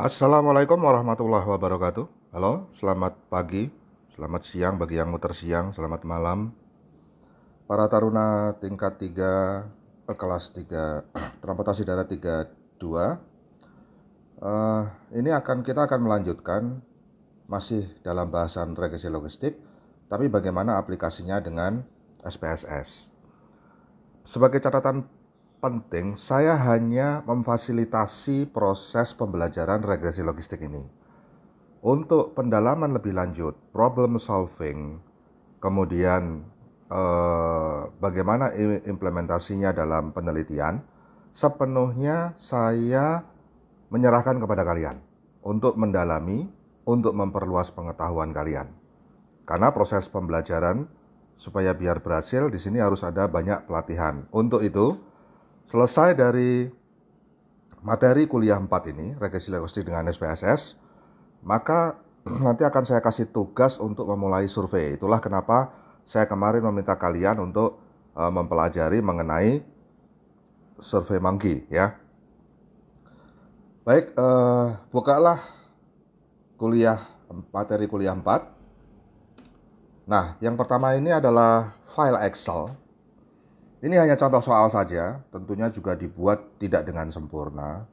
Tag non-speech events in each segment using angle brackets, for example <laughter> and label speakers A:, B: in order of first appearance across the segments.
A: Assalamualaikum warahmatullahi wabarakatuh. Halo, selamat pagi, selamat siang bagi yang muter siang, selamat malam. Para taruna tingkat 3 eh, kelas 3 <clears throat> transportasi darat 32. Uh, ini akan kita akan melanjutkan masih dalam bahasan regresi logistik, tapi bagaimana aplikasinya dengan SPSS. Sebagai catatan penting, saya hanya memfasilitasi proses pembelajaran regresi logistik ini. Untuk pendalaman lebih lanjut, problem solving, kemudian eh, bagaimana implementasinya dalam penelitian, sepenuhnya saya menyerahkan kepada kalian untuk mendalami, untuk memperluas pengetahuan kalian. Karena proses pembelajaran supaya biar berhasil di sini harus ada banyak pelatihan. Untuk itu, Selesai dari materi kuliah 4 ini, regresi logistik dengan SPSS, maka <clears throat> nanti akan saya kasih tugas untuk memulai survei. Itulah kenapa saya kemarin meminta kalian untuk uh, mempelajari mengenai survei monkey ya. Baik, uh, bukalah kuliah materi kuliah 4. Nah, yang pertama ini adalah file Excel ini hanya contoh soal saja, tentunya juga dibuat tidak dengan sempurna.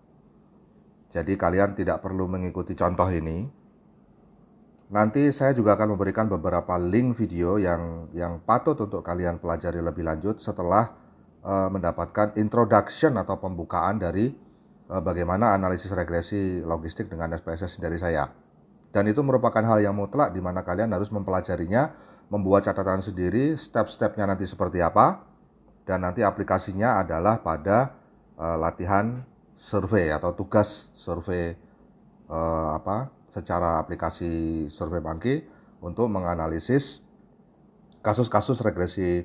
A: Jadi kalian tidak perlu mengikuti contoh ini. Nanti saya juga akan memberikan beberapa link video yang yang patut untuk kalian pelajari lebih lanjut setelah uh, mendapatkan introduction atau pembukaan dari uh, bagaimana analisis regresi logistik dengan SPSS dari saya. Dan itu merupakan hal yang mutlak di mana kalian harus mempelajarinya, membuat catatan sendiri, step-stepnya nanti seperti apa, dan nanti aplikasinya adalah pada uh, latihan survei atau tugas survei uh, apa secara aplikasi survei bangki untuk menganalisis kasus-kasus regresi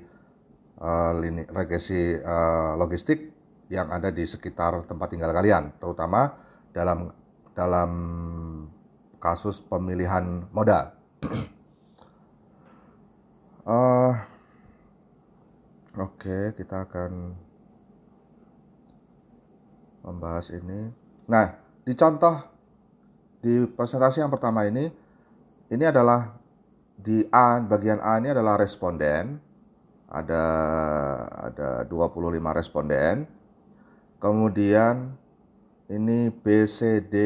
A: uh, lini, regresi uh, logistik yang ada di sekitar tempat tinggal kalian, terutama dalam dalam kasus pemilihan moda. uh, <clears throat> Oke, kita akan membahas ini. Nah, di contoh di presentasi yang pertama ini, ini adalah di A bagian A ini adalah responden. Ada ada 25 responden. Kemudian ini B, C, D,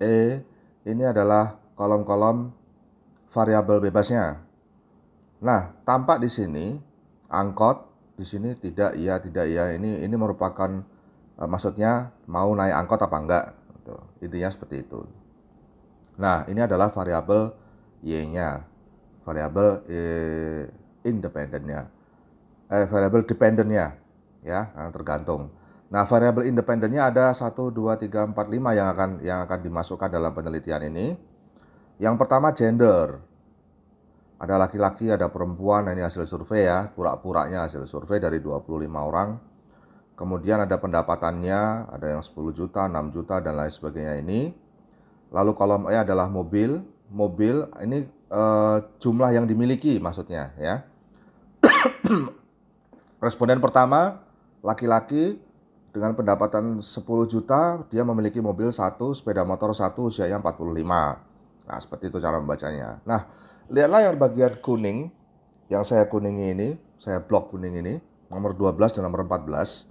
A: E ini adalah kolom-kolom variabel bebasnya. Nah, tampak di sini angkot di sini tidak iya tidak iya. Ini ini merupakan uh, maksudnya mau naik angkot apa enggak gitu. intinya seperti itu. Nah ini adalah variabel y-nya. Variabel eh, independennya. Eh, variabel dependennya ya tergantung. Nah variabel independennya ada 1 2 3 4 5 yang akan yang akan dimasukkan dalam penelitian ini. Yang pertama gender ada laki-laki, ada perempuan, ini hasil survei ya, pura-puranya hasil survei dari 25 orang. Kemudian ada pendapatannya, ada yang 10 juta, 6 juta, dan lain sebagainya ini. Lalu kolom E adalah mobil. Mobil ini eh, jumlah yang dimiliki maksudnya ya. <clears throat> Responden pertama, laki-laki dengan pendapatan 10 juta, dia memiliki mobil satu, sepeda motor satu, usianya 45. Nah, seperti itu cara membacanya. Nah, lihatlah yang bagian kuning yang saya kuningi ini, saya blok kuning ini, nomor 12 dan nomor 14.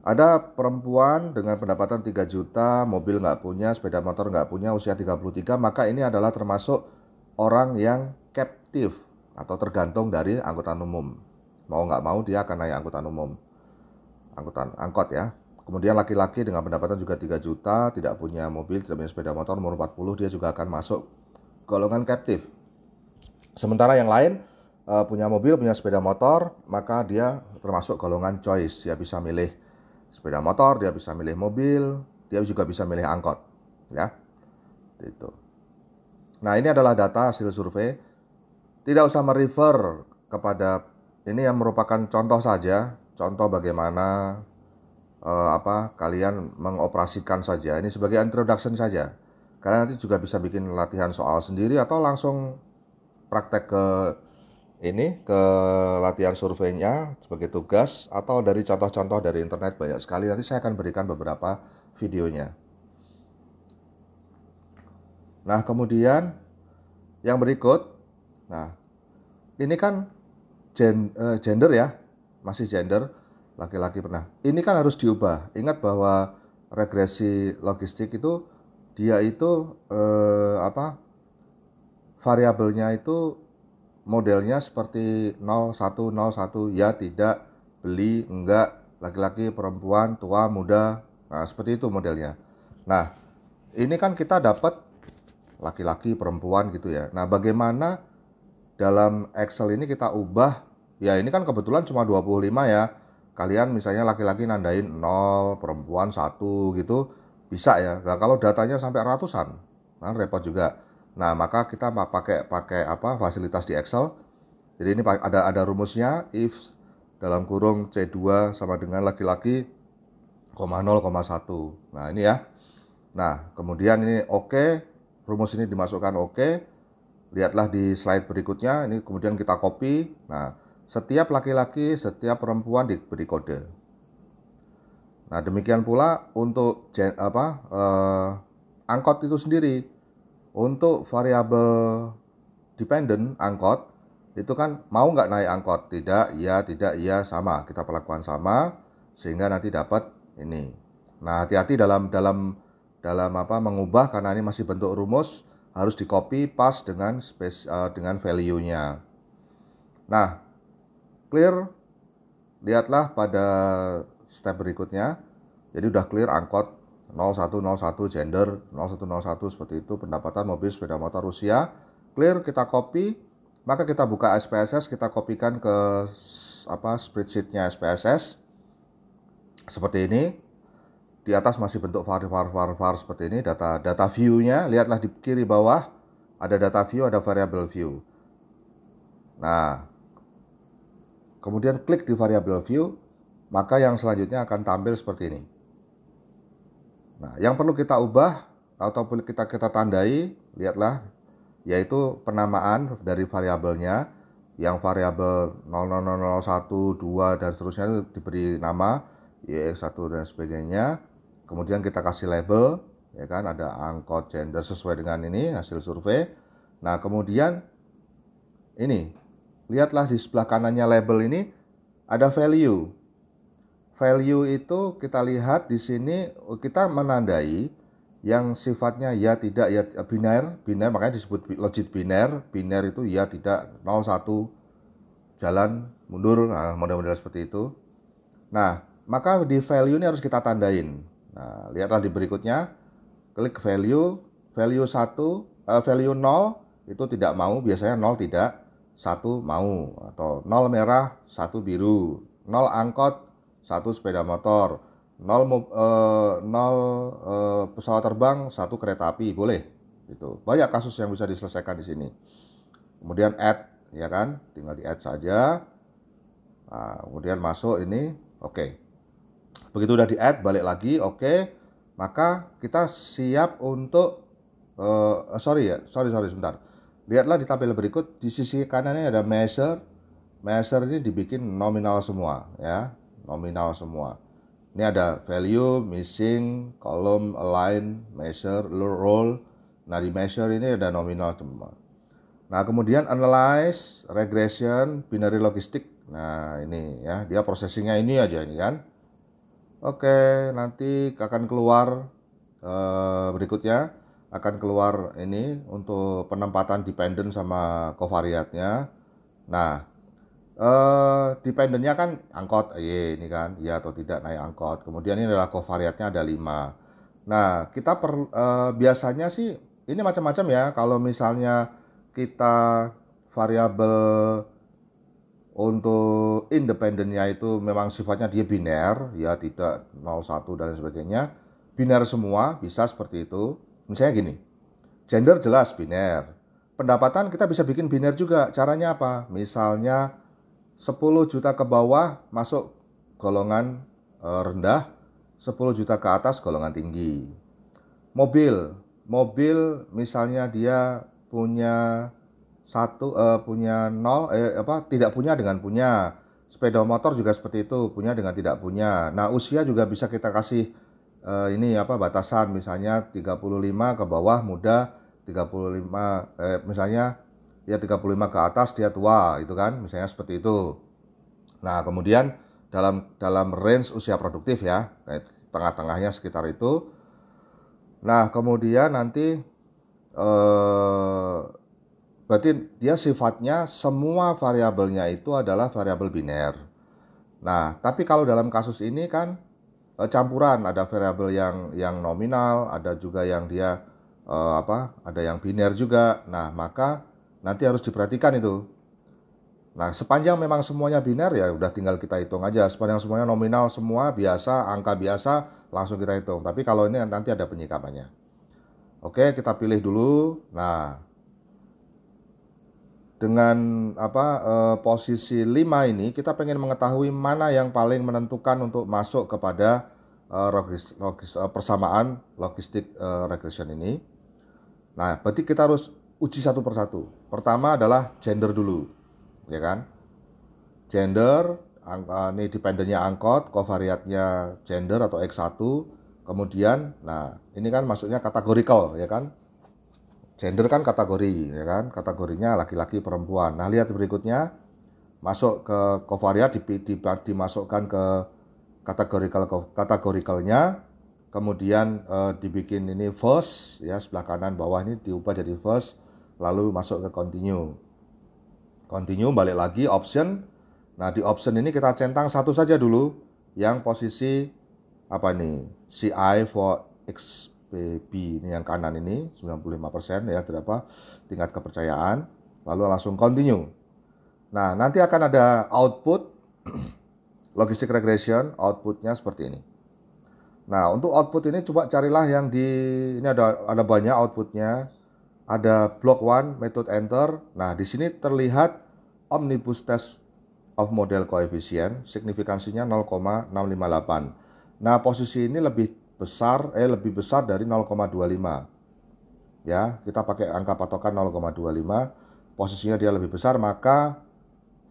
A: Ada perempuan dengan pendapatan 3 juta, mobil nggak punya, sepeda motor nggak punya, usia 33, maka ini adalah termasuk orang yang captive atau tergantung dari angkutan umum. Mau nggak mau dia akan naik angkutan umum. Angkutan angkot ya. Kemudian laki-laki dengan pendapatan juga 3 juta, tidak punya mobil, tidak punya sepeda motor, nomor 40, dia juga akan masuk golongan captive Sementara yang lain uh, punya mobil, punya sepeda motor, maka dia termasuk golongan choice. Dia bisa milih sepeda motor, dia bisa milih mobil, dia juga bisa milih angkot, ya. Itu. Nah, ini adalah data hasil survei. Tidak usah merefer kepada ini yang merupakan contoh saja, contoh bagaimana uh, apa kalian mengoperasikan saja. Ini sebagai introduction saja. Kalian nanti juga bisa bikin latihan soal sendiri atau langsung praktek ke ini ke latihan surveinya sebagai tugas atau dari contoh-contoh dari internet banyak sekali nanti saya akan berikan beberapa videonya. Nah, kemudian yang berikut, nah ini kan gen, uh, gender ya, masih gender laki-laki pernah. Ini kan harus diubah. Ingat bahwa regresi logistik itu dia itu uh, apa variabelnya itu modelnya seperti 0101 ya tidak beli enggak. Laki-laki perempuan tua muda. Nah seperti itu modelnya. Nah ini kan kita dapat laki-laki perempuan gitu ya. Nah bagaimana dalam Excel ini kita ubah? Ya ini kan kebetulan cuma 25 ya. Kalian misalnya laki-laki nandain 0 perempuan 1 gitu bisa ya. Nah, kalau datanya sampai ratusan nah repot juga nah maka kita pakai pakai apa fasilitas di Excel jadi ini ada ada rumusnya if dalam kurung C2 sama dengan laki-laki, 0,1. Nah ini ya. Nah kemudian ini oke, okay, rumus ini dimasukkan oke. Okay. Lihatlah di slide berikutnya, ini kemudian kita copy. Nah setiap laki-laki, setiap perempuan diberi kode. Nah demikian pula untuk apa eh, angkot itu sendiri. Untuk variabel dependent angkot itu kan mau nggak naik angkot? Tidak iya tidak iya sama. Kita perlakukan sama sehingga nanti dapat ini. Nah hati-hati dalam dalam dalam apa mengubah karena ini masih bentuk rumus harus di copy pas dengan space uh, dengan value nya nah clear? Lihatlah pada step berikutnya. Jadi udah clear angkot 0101 gender 0101 seperti itu pendapatan mobil sepeda motor Rusia clear kita copy maka kita buka SPSS, kita kopikan ke apa spreadsheetnya SPSS seperti ini. Di atas masih bentuk var var var var seperti ini data data view-nya. Lihatlah di kiri bawah ada data view, ada variable view. Nah, kemudian klik di variable view, maka yang selanjutnya akan tampil seperti ini. Nah, yang perlu kita ubah ataupun kita kita tandai, lihatlah yaitu penamaan dari variabelnya yang variabel 00001, 2 dan seterusnya itu diberi nama YX1 dan sebagainya. Kemudian kita kasih label ya kan ada angkot gender sesuai dengan ini hasil survei. Nah, kemudian ini lihatlah di sebelah kanannya label ini ada value. Value itu kita lihat di sini kita menandai yang sifatnya ya tidak ya biner biner makanya disebut logit biner biner itu ya tidak 01 jalan mundur nah model-model seperti itu. Nah maka di value ini harus kita tandain. Nah lihatlah di berikutnya klik value value 1 uh, value 0 itu tidak mau biasanya 0 tidak satu mau atau 0 merah satu biru. 0 angkot satu sepeda motor nol uh, nol uh, pesawat terbang satu kereta api boleh itu banyak kasus yang bisa diselesaikan di sini. Kemudian add ya kan? Tinggal di add saja. Nah, kemudian masuk ini oke. Okay. begitu udah di add balik lagi oke. Okay, maka kita siap untuk uh, sorry ya sorry sorry sebentar. Lihatlah di tabel berikut di sisi kanannya ada measure. Measure ini dibikin nominal semua ya nominal semua ini ada value, missing, column, align, measure, roll. Nah di measure ini ada nominal semua. Nah kemudian analyze, regression, binary logistik. Nah ini ya dia processingnya ini aja ini kan. Oke nanti akan keluar eh, berikutnya akan keluar ini untuk penempatan dependent sama covariatnya. Nah Uh, dependennya kan angkot, iya ini kan, iya atau tidak naik angkot. Kemudian ini adalah covariatnya ada 5. Nah, kita per, uh, biasanya sih ini macam-macam ya. Kalau misalnya kita variabel untuk independennya itu memang sifatnya dia biner, ya tidak 01 dan sebagainya. Biner semua bisa seperti itu. Misalnya gini, gender jelas biner. Pendapatan kita bisa bikin biner juga. Caranya apa? Misalnya 10 juta ke bawah masuk golongan eh, rendah, 10 juta ke atas golongan tinggi. Mobil, mobil misalnya dia punya satu uh, punya nol eh, apa tidak punya dengan punya. Sepeda motor juga seperti itu punya dengan tidak punya. Nah usia juga bisa kita kasih uh, ini apa batasan. Misalnya 35 ke bawah muda 35 eh, misalnya ya 35 ke atas dia tua itu kan? Misalnya seperti itu. Nah kemudian dalam dalam range usia produktif ya tengah-tengahnya sekitar itu. Nah kemudian nanti eh, berarti dia sifatnya semua variabelnya itu adalah variabel biner. Nah tapi kalau dalam kasus ini kan eh, campuran. Ada variabel yang yang nominal ada juga yang dia eh, apa ada yang biner juga. Nah maka nanti harus diperhatikan itu. Nah, sepanjang memang semuanya biner ya udah tinggal kita hitung aja. Sepanjang semuanya nominal semua biasa, angka biasa, langsung kita hitung. Tapi kalau ini nanti ada penyikapannya. Oke, kita pilih dulu. Nah, dengan apa eh, posisi 5 ini kita pengen mengetahui mana yang paling menentukan untuk masuk kepada eh, logis, logis, eh, persamaan logistik eh, regression ini. Nah, berarti kita harus uji satu persatu. Pertama adalah gender dulu, ya kan? Gender, angka ini dependennya angkot, covariatnya gender atau X1. Kemudian, nah ini kan masuknya kategorikal, ya kan? Gender kan kategori, ya kan? Kategorinya laki-laki perempuan. Nah lihat berikutnya, masuk ke di, dimasukkan ke kategorikal kategorikalnya kemudian uh, dibikin ini first ya sebelah kanan bawah ini diubah jadi first lalu masuk ke continue. Continue balik lagi option. Nah, di option ini kita centang satu saja dulu yang posisi apa nih? CI for XPB ini yang kanan ini 95% ya apa tingkat kepercayaan. Lalu langsung continue. Nah, nanti akan ada output <clears throat> logistic regression, outputnya seperti ini. Nah, untuk output ini coba carilah yang di ini ada ada banyak outputnya ada block one method enter. Nah, di sini terlihat omnibus test of model coefficient signifikansinya 0,658. Nah, posisi ini lebih besar eh lebih besar dari 0,25. Ya, kita pakai angka patokan 0,25, posisinya dia lebih besar maka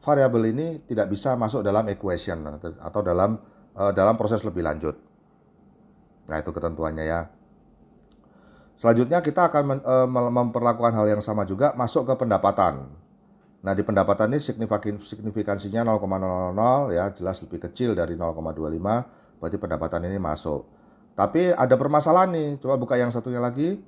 A: variabel ini tidak bisa masuk dalam equation atau dalam uh, dalam proses lebih lanjut. Nah, itu ketentuannya ya. Selanjutnya kita akan e, memperlakukan hal yang sama juga masuk ke pendapatan. Nah di pendapatan ini signifikansinya 0,00 ya jelas lebih kecil dari 0,25 berarti pendapatan ini masuk. Tapi ada permasalahan nih, coba buka yang satunya lagi.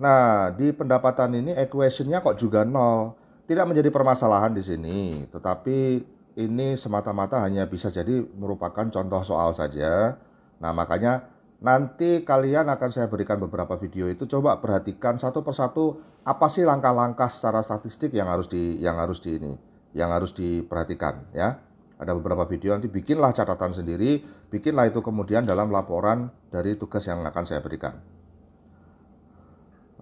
A: Nah di pendapatan ini equationnya kok juga nol. Tidak menjadi permasalahan di sini, tetapi ini semata-mata hanya bisa jadi merupakan contoh soal saja. Nah makanya Nanti kalian akan saya berikan beberapa video itu coba perhatikan satu persatu apa sih langkah-langkah secara statistik yang harus di yang harus di ini, yang harus diperhatikan ya. Ada beberapa video nanti bikinlah catatan sendiri, bikinlah itu kemudian dalam laporan dari tugas yang akan saya berikan.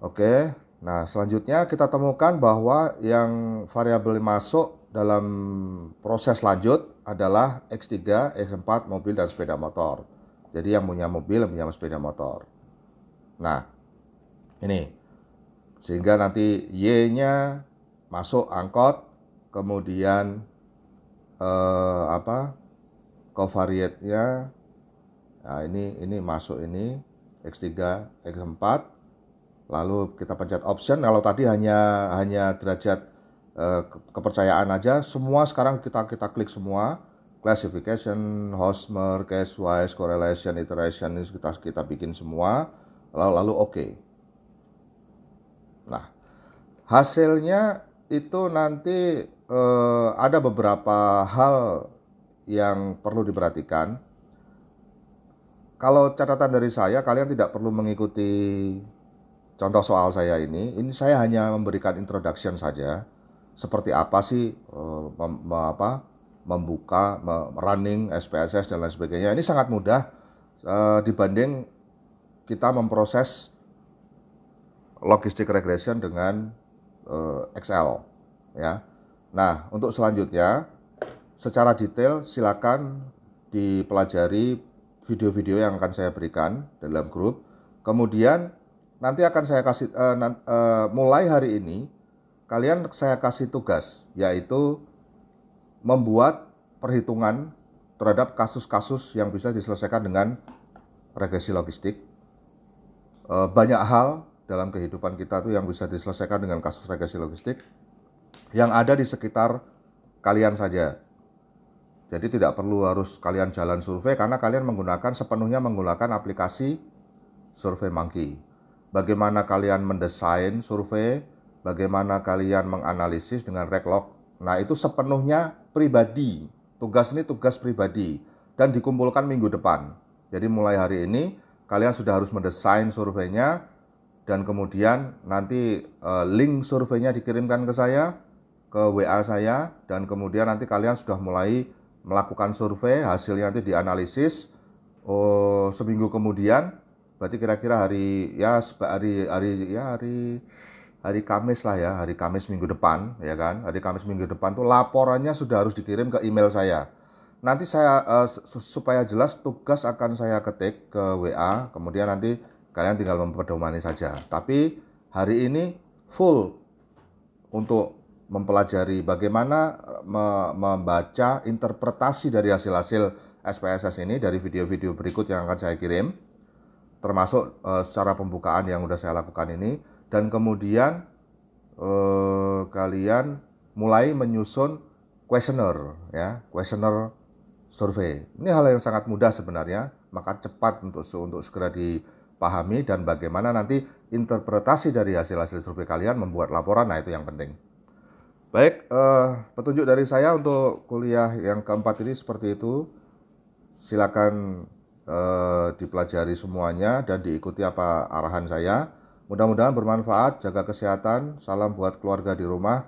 A: Oke, nah selanjutnya kita temukan bahwa yang variabel masuk dalam proses lanjut adalah X3, X4, mobil, dan sepeda motor. Jadi yang punya mobil, yang punya sepeda motor. Nah, ini. Sehingga nanti Y-nya masuk angkot, kemudian eh, apa? covariate-nya Nah, ini ini masuk ini X3, X4. Lalu kita pencet option. Kalau tadi hanya hanya derajat eh, kepercayaan aja, semua sekarang kita kita klik semua classification, Hosmer, case wise, correlation, iteration ini kita kita bikin semua, lalu lalu oke. Okay. Nah, hasilnya itu nanti eh, ada beberapa hal yang perlu diperhatikan. Kalau catatan dari saya, kalian tidak perlu mengikuti contoh soal saya ini. Ini saya hanya memberikan introduction saja. Seperti apa sih eh, apa membuka, running SPSS dan lain sebagainya. Ini sangat mudah uh, dibanding kita memproses logistik regression dengan uh, Excel, ya. Nah, untuk selanjutnya, secara detail silakan dipelajari video-video yang akan saya berikan dalam grup. Kemudian nanti akan saya kasih uh, uh, mulai hari ini kalian saya kasih tugas yaitu membuat perhitungan terhadap kasus-kasus yang bisa diselesaikan dengan regresi logistik. E, banyak hal dalam kehidupan kita tuh yang bisa diselesaikan dengan kasus regressi logistik yang ada di sekitar kalian saja. Jadi tidak perlu harus kalian jalan survei karena kalian menggunakan sepenuhnya menggunakan aplikasi Survey Monkey. Bagaimana kalian mendesain survei, bagaimana kalian menganalisis dengan Reclog. Nah, itu sepenuhnya pribadi. Tugas ini tugas pribadi dan dikumpulkan minggu depan. Jadi mulai hari ini kalian sudah harus mendesain surveinya dan kemudian nanti uh, link surveinya dikirimkan ke saya ke WA saya dan kemudian nanti kalian sudah mulai melakukan survei hasilnya nanti dianalisis oh, seminggu kemudian berarti kira-kira hari ya hari hari ya hari hari Kamis lah ya hari Kamis minggu depan ya kan? Hari Kamis minggu depan tuh laporannya sudah harus dikirim ke email saya. Nanti saya uh, supaya jelas tugas akan saya ketik ke WA kemudian nanti kalian tinggal memperdomani saja. Tapi hari ini full untuk mempelajari bagaimana membaca interpretasi dari hasil-hasil SPSS ini dari video-video berikut yang akan saya kirim termasuk uh, secara pembukaan yang sudah saya lakukan ini dan kemudian uh, kalian mulai menyusun kuesioner ya kuesioner survei. Ini hal yang sangat mudah sebenarnya maka cepat untuk untuk segera dipahami dan bagaimana nanti interpretasi dari hasil-hasil survei kalian membuat laporan. Nah itu yang penting. Baik uh, petunjuk dari saya untuk kuliah yang keempat ini seperti itu. Silakan eh, dipelajari semuanya dan diikuti apa arahan saya. Mudah-mudahan bermanfaat, jaga kesehatan, salam buat keluarga di rumah.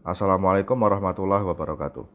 A: Assalamualaikum warahmatullahi wabarakatuh.